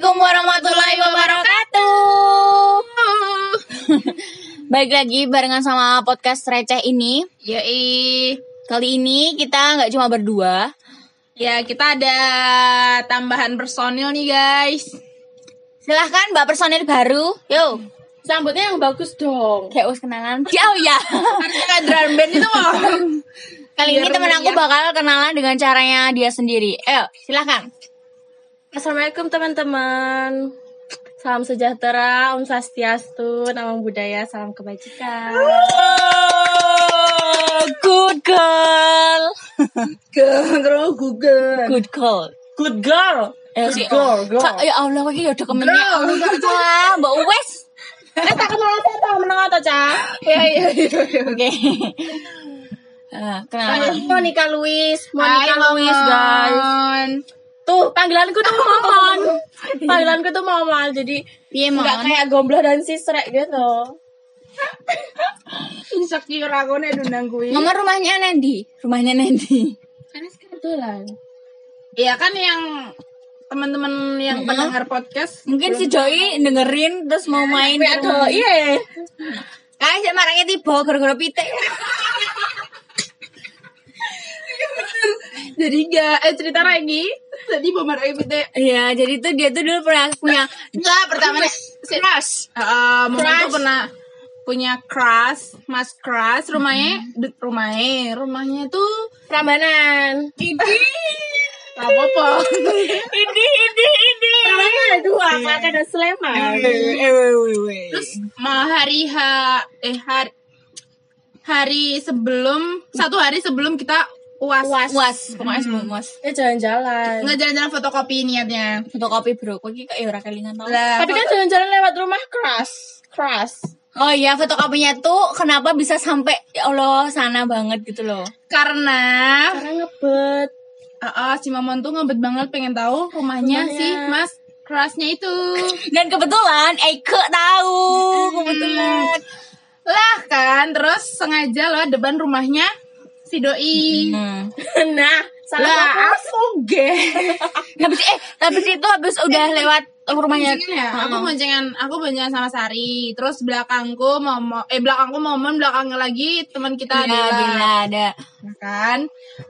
Assalamualaikum warahmatullahi wabarakatuh. Baik lagi barengan sama podcast receh ini. Yoi. Kali ini kita nggak cuma berdua. Ya, kita ada tambahan personil nih, guys. Silahkan mbak personil baru. Yo, Sambutnya yang bagus dong. kayak us kenalan. Jauh ya. Harusnya kayak drum band itu loh. Kali ini Biar temen aku bakal kenalan dengan caranya dia sendiri. Ayo, silahkan. Assalamualaikum teman-teman. Salam sejahtera, Om Swastiastu, Namang Budaya, salam kebajikan. good girl. Girl, Google. Good girl. Good girl. Eh, si girl, girl. Ca- ya Allah, ya udah kemennya. Ca, Mbak Uwes. Eh, tak kenal saya tahu menang atau cah? Iya, iya, iya. Oke. Ah, kenalan. Monica Luis, Monica Luis guys. Tuh panggilanku tuh Momon. Panggilanku tuh Momon, jadi Piye, nggak kayak gomblo dan sisrek gitu. Insecure aku nih dundang gue. Nomor rumahnya Nendi. Rumahnya Nendi. Kebetulan. Iya kan yang teman-teman yang pendengar podcast Mungkin si Joy dengerin terus mau main. Ke ada, rumah. iya. Sih marahnya tiba gara-gara pitik. jadi enggak eh cerita lagi jadi bomar itu Iya, jadi tuh dia tuh dulu pernah punya enggak pertama crush. uh, Mama tuh pernah punya crush mas crush. Rumahnya de- rumahnya rumahnya tuh Prambanan. ini Gak apa-apa ini ini ini. Prambanan ada dua, Klaten dan Sleman. terus? Mau hari H eh hari hari sebelum satu hari sebelum kita uas Uas. Was, pokoknya sebelum was. Ya jalan-jalan. nggak jalan-jalan fotokopi niatnya Fotokopi bro, kok kayak ya ora kelingan tau. lah Tapi kan jalan-jalan lewat rumah keras. Keras. Oh iya, fotokopinya tuh kenapa bisa sampai ya Allah sana banget gitu loh. karena Karena ngebet. Ah, ah, si Mamon tuh ngebet banget pengen tahu rumahnya, Rumahnya. si Mas Kerasnya itu. Dan kebetulan Eike tahu, kebetulan. Lah kan, terus sengaja loh depan rumahnya si doi. Hmm. Nah, salah Lah, aku. ge. Habis eh habis itu habis udah lewat rumahnya. ya, aku boncengan, aku boncengan sama Sari. Terus belakangku momo, eh belakangku momon, belakangnya lagi teman kita Iya. Bila ada. Ya kan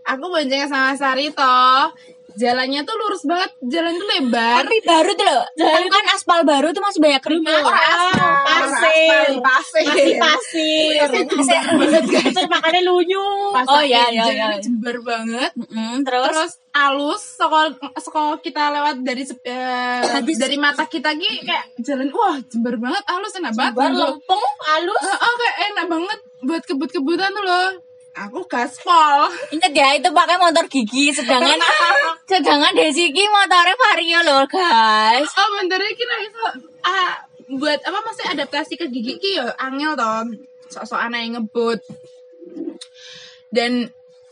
aku boncengan sama Sari toh jalannya tuh lurus banget jalan tuh lebar Tapi baru tuh loh. Kan, kan aspal baru tuh masih banyak kerikil. pasir. pasir Masih pasir. Terus makannya lunyu. Oh, iya, iya, iya. jember banget Mm, terus, terus alus sekolah sekolah kita lewat dari sep- eh, dari mata kita ki kayak jalan wah jember banget alus enak banget Untuk- lempeng, halus. Ah, ah, kayak enak banget buat kebut-kebutan tuh loh aku gaspol. Inget ya itu pakai motor gigi sedangkan sedangkan Desi ki motornya Vario loh guys. oh bentarnya kira itu ah buat apa maksudnya adaptasi ke gigi ki ya angel toh sok-sok anak yang ngebut. Dan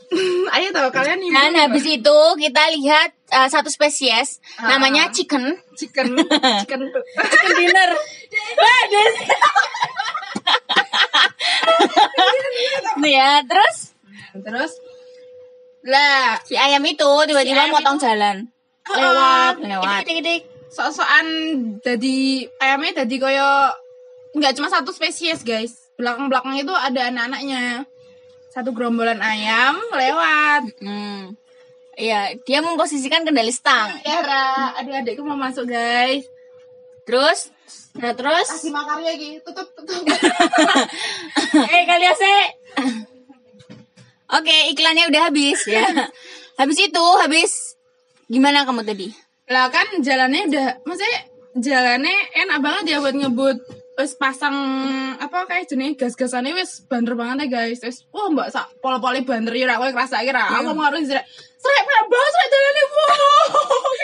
ayo toh kalian nih Dan habis itu kita lihat uh, satu spesies. Namanya chicken. chicken. Chicken tuh Chicken dinner. Nih ya, terus? Terus? Lah si ayam itu tiba-tiba ayam motong jalan. lewat Lewat. sok-sokan jadi ayamnya jadi koyo nggak cuma satu spesies guys. Belakang belakang itu ada anak-anaknya. Satu gerombolan ayam lewat. Hmm. Iya, dia memposisikan kendali stang. ya Ra, adik-adikku mau masuk guys. Terus Nah, terus? Kasih makarya gitu tutup tutup. Eh kalian sih Oke, iklannya udah habis ya. habis itu, habis gimana kamu tadi? lah kan jalannya udah maksudnya jalannya enak banget ya buat ngebut. Wis pasang apa kayak jenis gas-gasannya wis banter banget ya guys. Wis wah mbak sak polo-poli banter ya aku ngerasa kira aku mau harus serak serak banget serak jalannya wow.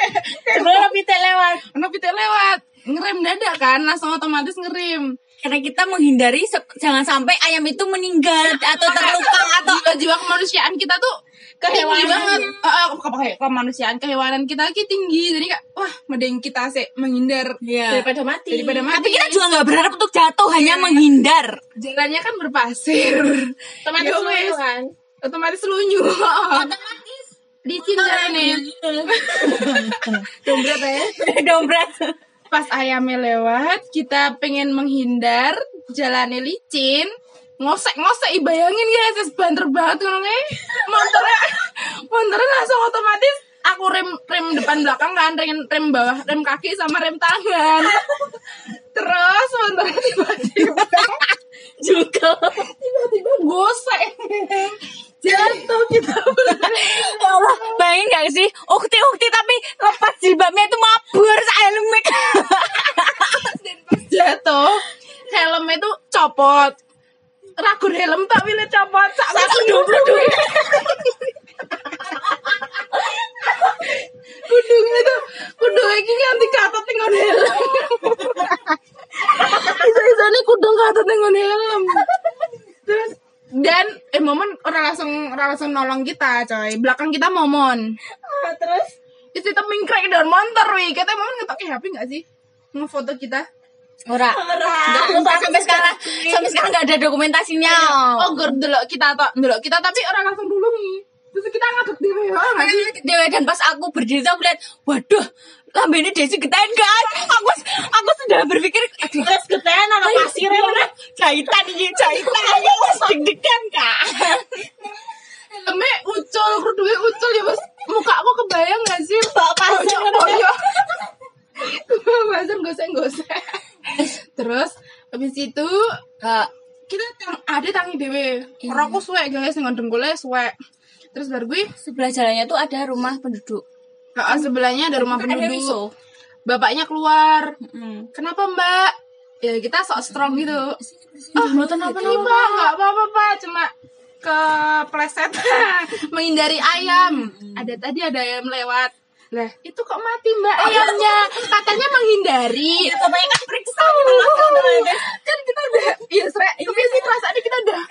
Kayak kayak pitek lewat. anak pitik lewat ngerem dadak kan langsung otomatis ngerem Karena kita menghindari jangan sampai ayam itu meninggal atau terluka atau jiwa-jiwa kemanusiaan kita tuh Kehewanan. banget ah, ke- ke- kemanusiaan kehewanan kita lagi tinggi jadi kak wah mending kita sih menghindar Iya. Daripada mati. daripada mati Tapi kita juga nggak berharap untuk jatuh, hanya menghindar. jalannya kan berpasir otomatis Ya lunyu wes. kan. otomatis lunyu Otomatis nih Dompet ya. dompet pas ayamnya lewat kita pengen menghindar jalannya licin. Ngosek ngosek bayangin guys es banter banget ngomongnya motornya motornya langsung otomatis aku rem rem depan belakang kan rem rem bawah rem kaki sama rem tangan. Terus motornya tiba-tiba Juga. tiba-tiba gosek jatuh kita. Ya Allah bayangin gak sih? Ukti ukti tapi lepas jilbabnya itu copot. Ragu helm tapi le copot sak aku dulu kudungnya tuh kudungnya ini ganti kata tinggal helm. Nih kudung kata tinggal helm. Terus dan eh momen orang langsung orang langsung nolong kita coy. Belakang kita momon. Ah, Terus? Itu kita mingkrek dan motor wih. Kita momen ngetok HP nggak sih? Ngefoto kita ora Ora. Enggak, sampai sekarang sampai sekarang nggak ada dokumentasinya Oh, gur dulu kita tak dulu kita tapi orang langsung dulu nih. Terus kita ngakak dewe ya? Dewa dan pas aku berdiri aku lihat waduh lambe ini Desi getain guys aku aku sudah berpikir Terus getean anak pasir ya. Gimana? jahitan ini jahitan aja mas deg-degan kak Helmnya ucul, kerudungnya ucul ya mas. Muka aku kebayang nggak sih? Bawa pasir. Oh iya. Pasir gosek-gosek. Terus habis itu Kak, kita tang ada tangi dewe. Rokok suwe guys, dengan dengkulnya suwe. Terus baru gue, sebelah jalannya tuh ada rumah penduduk ah, sebelahnya ada rumah Ada penduduk. riso. Bapaknya keluar. Mm. Kenapa mbak? Ya kita sok strong gitu. Ah, buatan apa nih mbak? Gak apa-apa pak, cuma kepleset menghindari ayam. Ada tadi ada ayam lewat. Lah, itu kok mati mbak ayamnya? Katanya menghindari. Bapaknya kan periksa Kan kita udah, iya sre, tapi sih perasaannya kita udah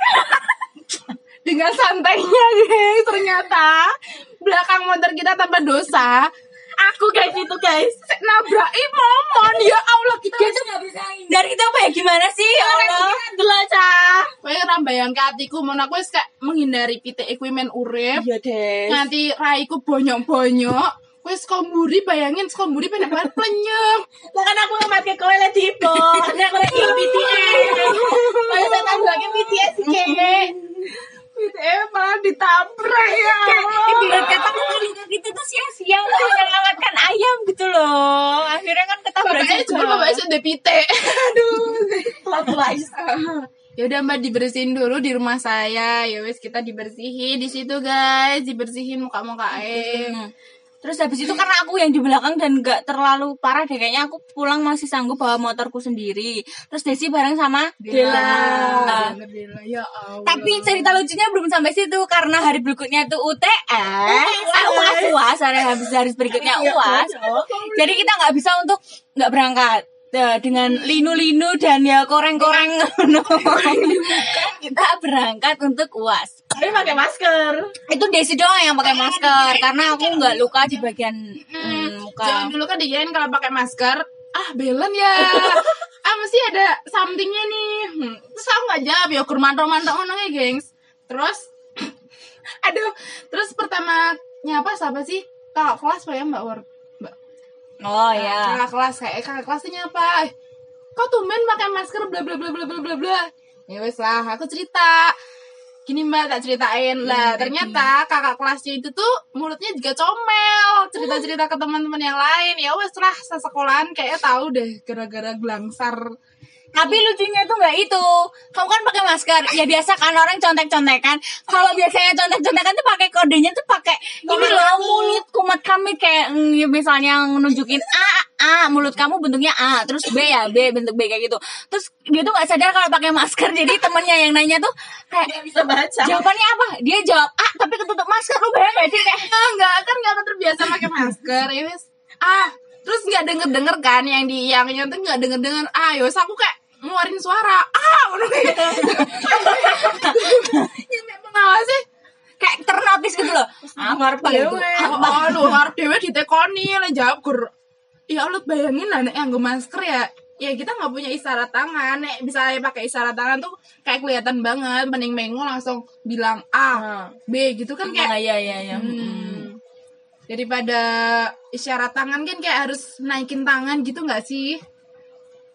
dengan santainya guys. Ternyata belakang motor kita tanpa dosa Aku guys itu guys. nabrak momon ya Allah kita dari itu apa ya gimana sih ya Allah cah. Kowe ora bayangke atiku mon aku wis kayak menghindari pitik equipment urip. Iya deh. Nganti raiku bonyok-bonyok. Wis komburi bayangin komburi pengen banget plenyeng. Lah kan aku ngematke kowe le tipe. Nek kowe iki BTS. Kowe tak tambahke BTS kene. Pitik malah ditabrak ya. Ibarat kata kita gitu tuh sia-sia untuk menyelamatkan ayam gitu loh akhirnya kan ketabrak Bapaknya juga bapaknya sudah pitik. Aduh. Plot. Ya udah Mbak dibersihin dulu di rumah saya. Ya wes kita dibersihin di situ guys, dibersihin muka-muka eh. Hmm. Terus habis itu karena aku yang di belakang dan gak terlalu parah deh kayaknya aku pulang masih sanggup bawa motorku sendiri. Terus Desi bareng sama Dela. Dela, ya Allah. Tapi cerita lucunya belum sampai situ karena hari berikutnya itu UTS, ah, uas uas hari habis hari berikutnya uas. Jadi kita nggak bisa untuk nggak berangkat Eh, dengan linu-linu dan ya koreng-koreng. kita berangkat untuk uas. Tapi pakai masker. Itu Desi doang yang pakai masker karena aku nggak luka di bagian mm, muka. Jangan dulu kan dijadiin kalau pakai masker, ah belen ya. ah mesti ada somethingnya nih. Hmm. Terus aku nggak jawab ya kur mantau-mantau ngono ya, gengs. Terus aduh, terus pertamanya apa siapa sih? Kakak kelas ya Mbak War? Oh ya. Kakak kelas kayak eh, kakak kelasnya apa? Eh, Kok tumben pakai masker bla bla bla bla bla bla bla. Ya wes lah, aku cerita. Gini mbak tak ceritain lah ternyata kakak kelasnya itu tuh mulutnya juga comel cerita cerita ke teman-teman yang lain ya wes lah sesekolahan kayaknya tahu deh gara-gara gelangsar Tapi lucunya itu nggak itu. Kamu kan pakai masker. Ya biasa kan orang contek-contekan. Kalau biasanya contek-contekan tuh pakai kodenya tuh pakai ini loh mulut kumat kamit kayak mm, ya misalnya nunjukin A A mulut kamu bentuknya A terus B ya B bentuk B kayak gitu. Terus dia tuh nggak sadar kalau pakai masker. Jadi temennya yang nanya tuh kayak Bisa baca. jawabannya apa? Dia jawab A tapi ketutup masker. Lu bayang gak sih kayak ah nggak kan nggak terbiasa pakai masker ya wes ah terus nggak denger denger kan yang di yang tuh nggak denger denger ah ya wes aku kayak ngeluarin suara ah yang kayak pengawas sih kayak ternotis gitu loh. Apa gitu? Apa? Oh, lu ngarep dewe ditekoni lah jawab gur. Ya Allah bayangin lah nek yang masker ya. Ya kita nggak punya isyarat tangan. Nek bisa ya pakai isyarat tangan tuh kayak kelihatan banget. Mending mengo langsung bilang A, B gitu kan Kayak kayak ya ya ya. Hmm. daripada isyarat tangan kan kayak harus naikin tangan gitu nggak sih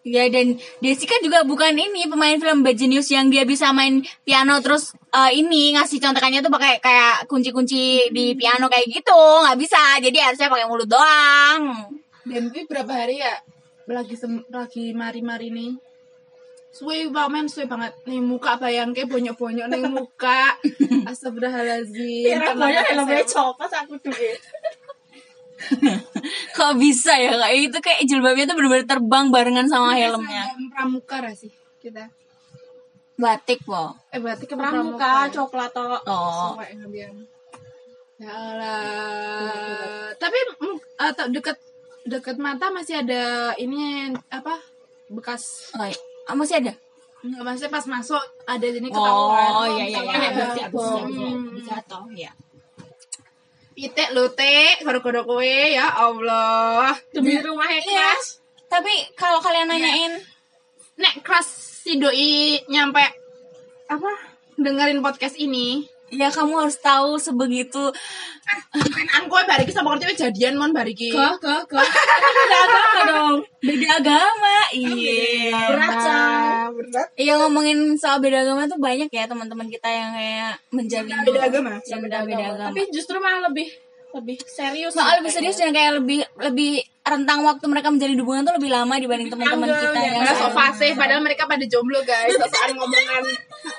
Ya dan Desi kan juga bukan ini pemain film Bad Genius yang dia bisa main piano terus eh, ini ngasih contekannya tuh pakai kayak kunci-kunci di piano kayak gitu. Nggak bisa jadi harusnya pakai mulut doang. Dan itu berapa hari ya? Lagi sem- lagi mari-mari nih. Suwe banget suwe banget. Nih muka bayang kayak bonyok-bonyok nih muka. Astagfirullahaladzim. Kira banyak helmnya kesehatan. copot aku duit. kok bisa ya kayak itu kayak jilbabnya tuh bener-bener terbang barengan sama helmnya pramuka lah sih kita batik po eh berarti ke Pramuka coklat toh. oh Sampai ngebiang. Ya Allah. Tapi mm, atau deket deket mata masih ada ini apa bekas oh iya. Ah, masih ada nggak maksudnya pas masuk ada ini ketahuan. oh iya iya iya Ada. berarti abis Hmm. bisa toh ya Pitik lu teh kodok-kodok kowe ya Allah. Demi rumah Iya. kelas. tapi kalau kalian nanyain Nek kelas si doi nyampe apa dengerin podcast ini ya kamu harus tahu sebegitu Kan kowe bariki sama kowe jadian mon bariki. ke ke ke beda agama dong beda agama iya Berat. Iya ngomongin soal beda agama tuh banyak ya teman-teman kita yang kayak menjalin Beda agama? Yang beda beda agama. Tapi justru malah lebih lebih serius. Soal lebih serius dan kayak lebih lebih rentang waktu mereka menjalin hubungan tuh lebih lama dibanding teman-teman kita ya, yang Enggak sama. so fasih padahal mereka pada jomblo guys. Soal ngomongan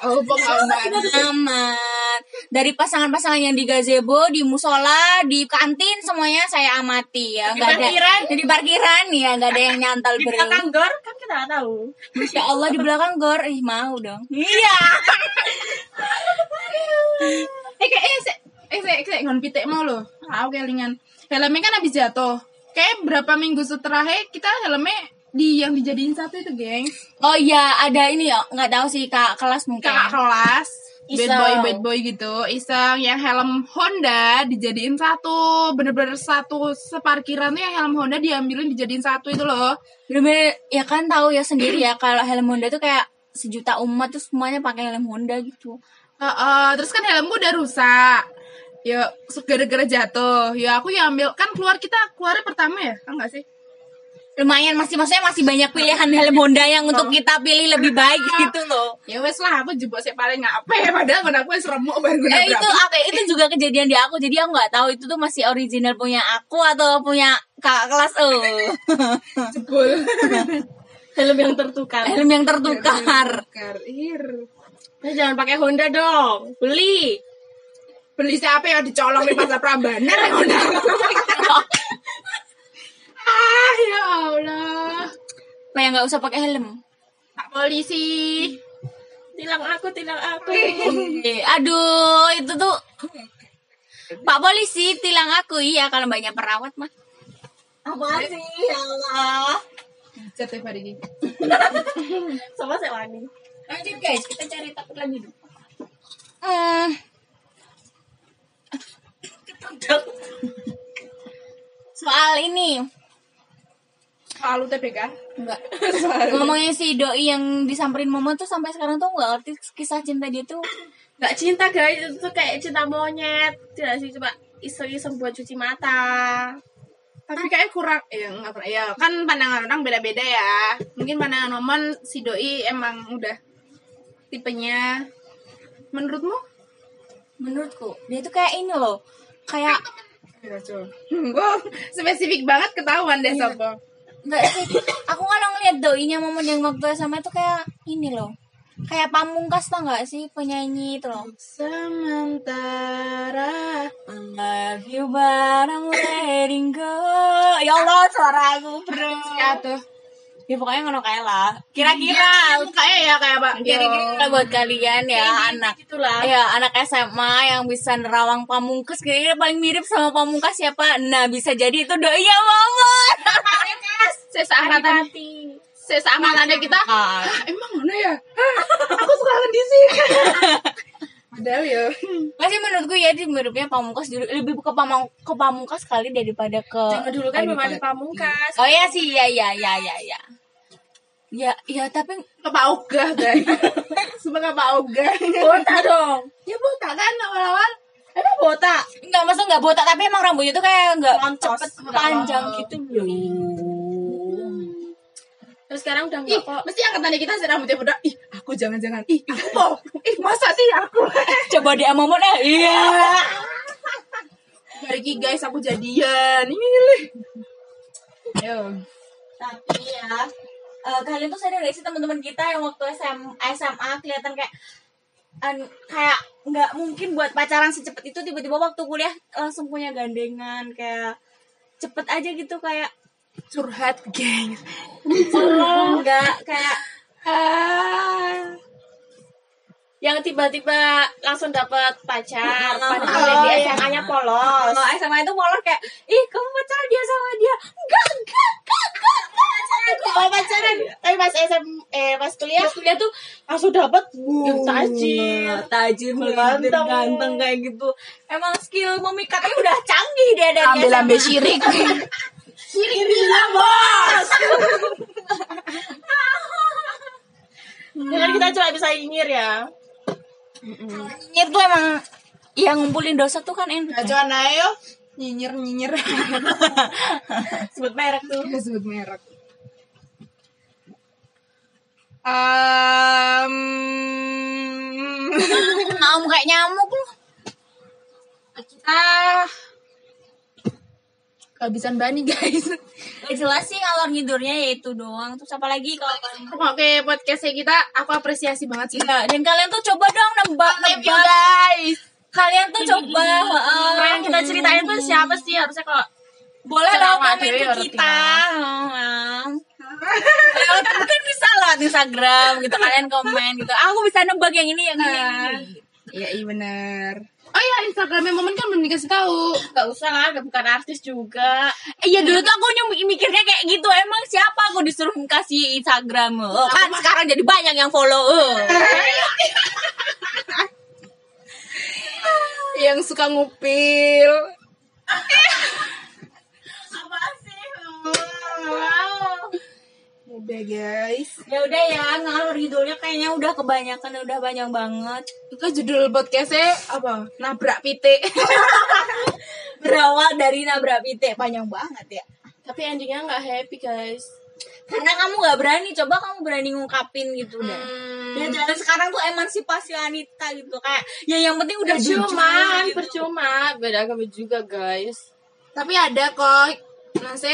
oh pengalaman. Amat dari pasangan-pasangan yang di gazebo di musola di kantin semuanya saya amati ya Di ada parkiran. di parkiran ya nggak ada yang nyantol Di bro belakang gor kan kita nggak tahu. Masya Allah di belakang gor ih mau dong iya Eh kayak eh sek eh sek sek ngon pitik mau loh. Aku kelingan. Helmnya kan habis jatuh. Kayak berapa minggu setelah kita helmnya di yang dijadiin satu itu, gengs. oh iya ada ini ya nggak tahu sih kak kelas mungkin Kakak kelas bad boy bad boy gitu. Iseng yang helm Honda dijadiin satu. Bener-bener satu separkiran tuh yang helm Honda diambilin dijadiin satu itu loh. Bener-bener ya kan tahu ya sendiri ya kalau helm Honda tuh kayak sejuta umat tuh semuanya pakai helm Honda gitu. Heeh, terus kan helmku udah rusak. Ya gara-gara jatuh. Ya aku yang ambil kan keluar kita keluarnya pertama ya kan nggak sih lumayan masih maksudnya masih banyak pilihan helm Honda yang untuk kita pilih lebih baik gitu loh. Ya wes lah aku jebak sih paling nggak apa ya padahal kan aku wes remuk baru Eh, itu apa itu juga kejadian di aku jadi aku nggak tahu itu tuh masih original punya aku atau punya kakak kelas oh. Jebol. Helm yang tertukar. helm yang tertukar. Karir Nah, jangan pakai Honda dong. Beli. beli siapa yang dicolong di pasar Prambanan yang Honda kayak nggak usah pakai helm Pak polisi Tilang aku, tilang aku. Eh, aduh itu tuh Pak polisi tilang aku iya kalau banyak perawat mah Apa sih? Ya Allah. jatuh hari ini Sama saya Wani. lanjut guys kita cari topik lagi dulu hmm. soal ini Lalu TPK enggak. Ngomongin si doi yang disamperin momo tuh sampai sekarang tuh nggak ngerti kisah cinta dia tuh. Gak cinta guys, itu tuh kayak cinta monyet. Tidak sih, coba iseng-iseng buat cuci mata. tapi kayak kurang ya nggak pernah. Ya kan pandangan orang beda-beda ya. Mungkin pandangan Oman si doi emang udah tipenya. Menurutmu? Menurutku dia tuh kayak ini loh. Kayak Wow, spesifik banget ketahuan deh sopo Enggak sih. Aku kalau ngeliat doinya momen yang waktu SMA tuh kayak ini loh. Kayak pamungkas tau gak sih penyanyi itu loh. sementara I love you but I'm letting go. Ya Allah suara aku bro. ya tuh Ya pokoknya ngono kayak lah. Kira-kira. kayak ya kayak pak Kira-kira buat kalian ya anak. Itulah. Ya anak SMA yang bisa nerawang pamungkas kira-kira paling mirip sama pamungkas siapa? Nah bisa jadi itu doinya momon. seseangkatan Hati. seseangkatannya kita Ah. "Ah, emang mana ya Hah, aku sekarang di sini padahal ya Masih menurutku ya di miripnya pamungkas dulu lebih ke pamung ke pamungkas kali daripada ke Zaman dulu kan ada Pamungkas. Oh ya sih ya ya ya ya ya. Ya ya tapi ke Pak Ogah guys ke Pak Ogah Botak dong. ya buta kan awal-awal Emang botak? Enggak, maksudnya enggak botak tapi emang rambutnya tuh kayak enggak Lontos. cepet panjang gitu loh. Terus sekarang udah enggak kok. mesti angkatan kita sih rambutnya botak. Ih, aku jangan-jangan. Ih, aku mau. Ih, masa sih aku? Coba di amamon eh. Iya. Mari guys, aku jadian. Ini nih. Yo. Tapi ya, eh, kalian tuh sadar gak sih teman-teman kita yang waktu SM, SMA kelihatan kayak an- kayak nggak mungkin buat pacaran secepat itu tiba-tiba waktu kuliah langsung punya gandengan kayak cepet aja gitu kayak Curhat, geng. enggak kayak Ah. Yang tiba-tiba langsung dapat pacar. Oh, Padahal di iya. SMA-nya polos. kalau SMA itu polos kayak ih kamu pacaran dia sama dia enggak enggak Oh pacaran. Tapi pas SM eh pas kuliah Pas kuliah tuh langsung dapat uh, tajir. tajir melintir Ganteng. ganteng kayak gitu emang skill memikatnya udah canggih dia dari Ambil ambil SMA. syirik. Gila bos. Kan kita cuma bisa nyinyir ya. Nyinyir tuh emang yang ngumpulin dosa tuh kan enak Acuan ayo. Nyinyir nyinyir. Sebut merek tuh. Udah sebut merek. Um, Naum kayak nyamuk lu kita kehabisan bani guys. Gak jelas sih ngalor ngidurnya ya itu doang Terus apa lagi kalau Oke podcastnya kita aku apresiasi banget sih. Ya, dan kalian tuh coba dong nebak you nebak guys. kalian tuh coba. Orang yang kita ceritain tuh siapa sih harusnya kalau boleh loh sama komen ke ngerti kita mungkin lewat Instagram gitu kalian komen gitu aku bisa nebak yang ini yang ini, yang ini. Iya iya benar. Oh iya Instagramnya momen kan belum dikasih tahu. Gak usah lah, gak bukan artis juga. Eh, Iya dulu tuh aku mikirnya kayak gitu Emang siapa aku disuruh kasih Instagram oh, Kan sekarang jadi banyak yang follow oh. Yang suka ngupil. Apa sih? Udah guys. Ya udah ya ngalor ngidulnya kayaknya udah kebanyakan Udah banyak banget Itu judul podcastnya apa? Nabrak pitik. Berawal dari nabrak pitik Panjang banget ya Tapi endingnya gak happy guys. Karena kamu gak berani Coba kamu berani ngungkapin gitu dah Hmm. Ya jalan sekarang tuh emansipasi wanita gitu Kayak ya yang penting udah Percuma, gitu. percuma. Beda agama juga guys. Tapi ada kok. Nanti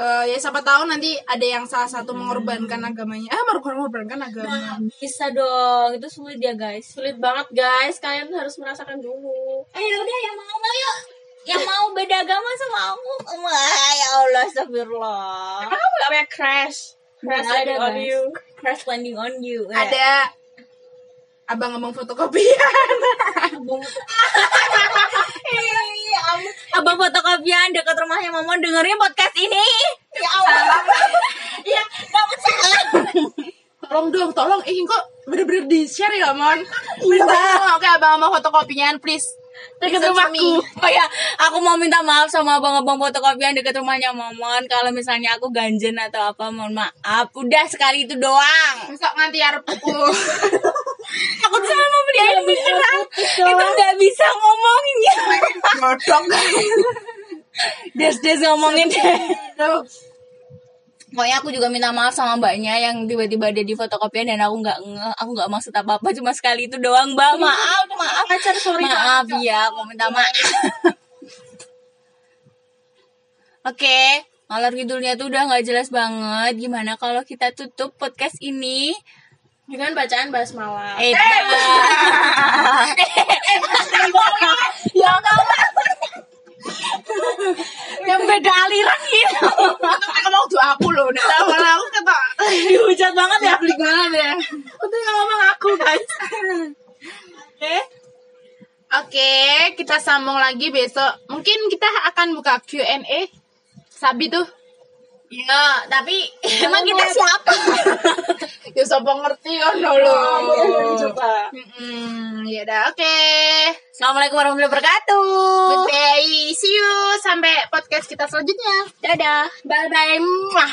eh, ya siapa tahu nanti ada yang salah satu mengorbankan agamanya. Ah, mengorbankan agama. Bisa dong Itu sulit ya guys Sulit banget guys. Kalian harus merasakan dulu. Eh ya udah yang mau mau yuk Yang mau beda agama sama aku Wah ya Allah Astagfirullah Emang kamu gak crash? Crash landing on guys. you. Crash landing on you Eh, Ada abang-abang fotokopian. Ih, am- Abang fotokopian dekat rumahnya Mama dengerin podcast ini Ya Allah Ya dapat salah tolong dong, tolong. Eh, kok bener-bener di-share ya, Mon? Minta Oke, abang-abang fotokopian, please. dekat rumahku. Oh ya, aku mau minta maaf sama abang-abang fotokopian dekat rumahnya Momon. Kalau misalnya aku ganjen atau apa, mohon maaf. Udah sekali itu doang. Masa nganti arep pukul. Aku sama dia ini beneran. Itu nggak bisa ngomonginnya. Godok. Des-des ngomongin. Pokoknya aku juga minta maaf sama mbaknya yang tiba-tiba ada di fotokopian dan aku nggak aku nggak maksud apa apa cuma sekali itu doang mbak maaf maaf Pacar sorry maaf ya aku minta maaf Oke, ngalor ngidulnya tuh udah nggak jelas banget. Gimana kalau kita tutup podcast ini? Dengan bacaan basmalah. Eh, ya yang beda aliran gitu. Itu ngomong tuh aku loh. Udah awal aku kata. Dihujat banget ya. Publik banget ya. Itu yang ngomong aku guys. Oke. Oke, kita sambung lagi besok. Mungkin kita akan buka Q&A. Sabi tuh. Ya, tapi emang kita siapa? Ya siapa ngerti kan lo. Coba. Hmm, ya udah oke. Assalamualaikum warahmatullahi wabarakatuh. Good day. See you sampai podcast kita selanjutnya. Dadah. Bye bye. Mwah.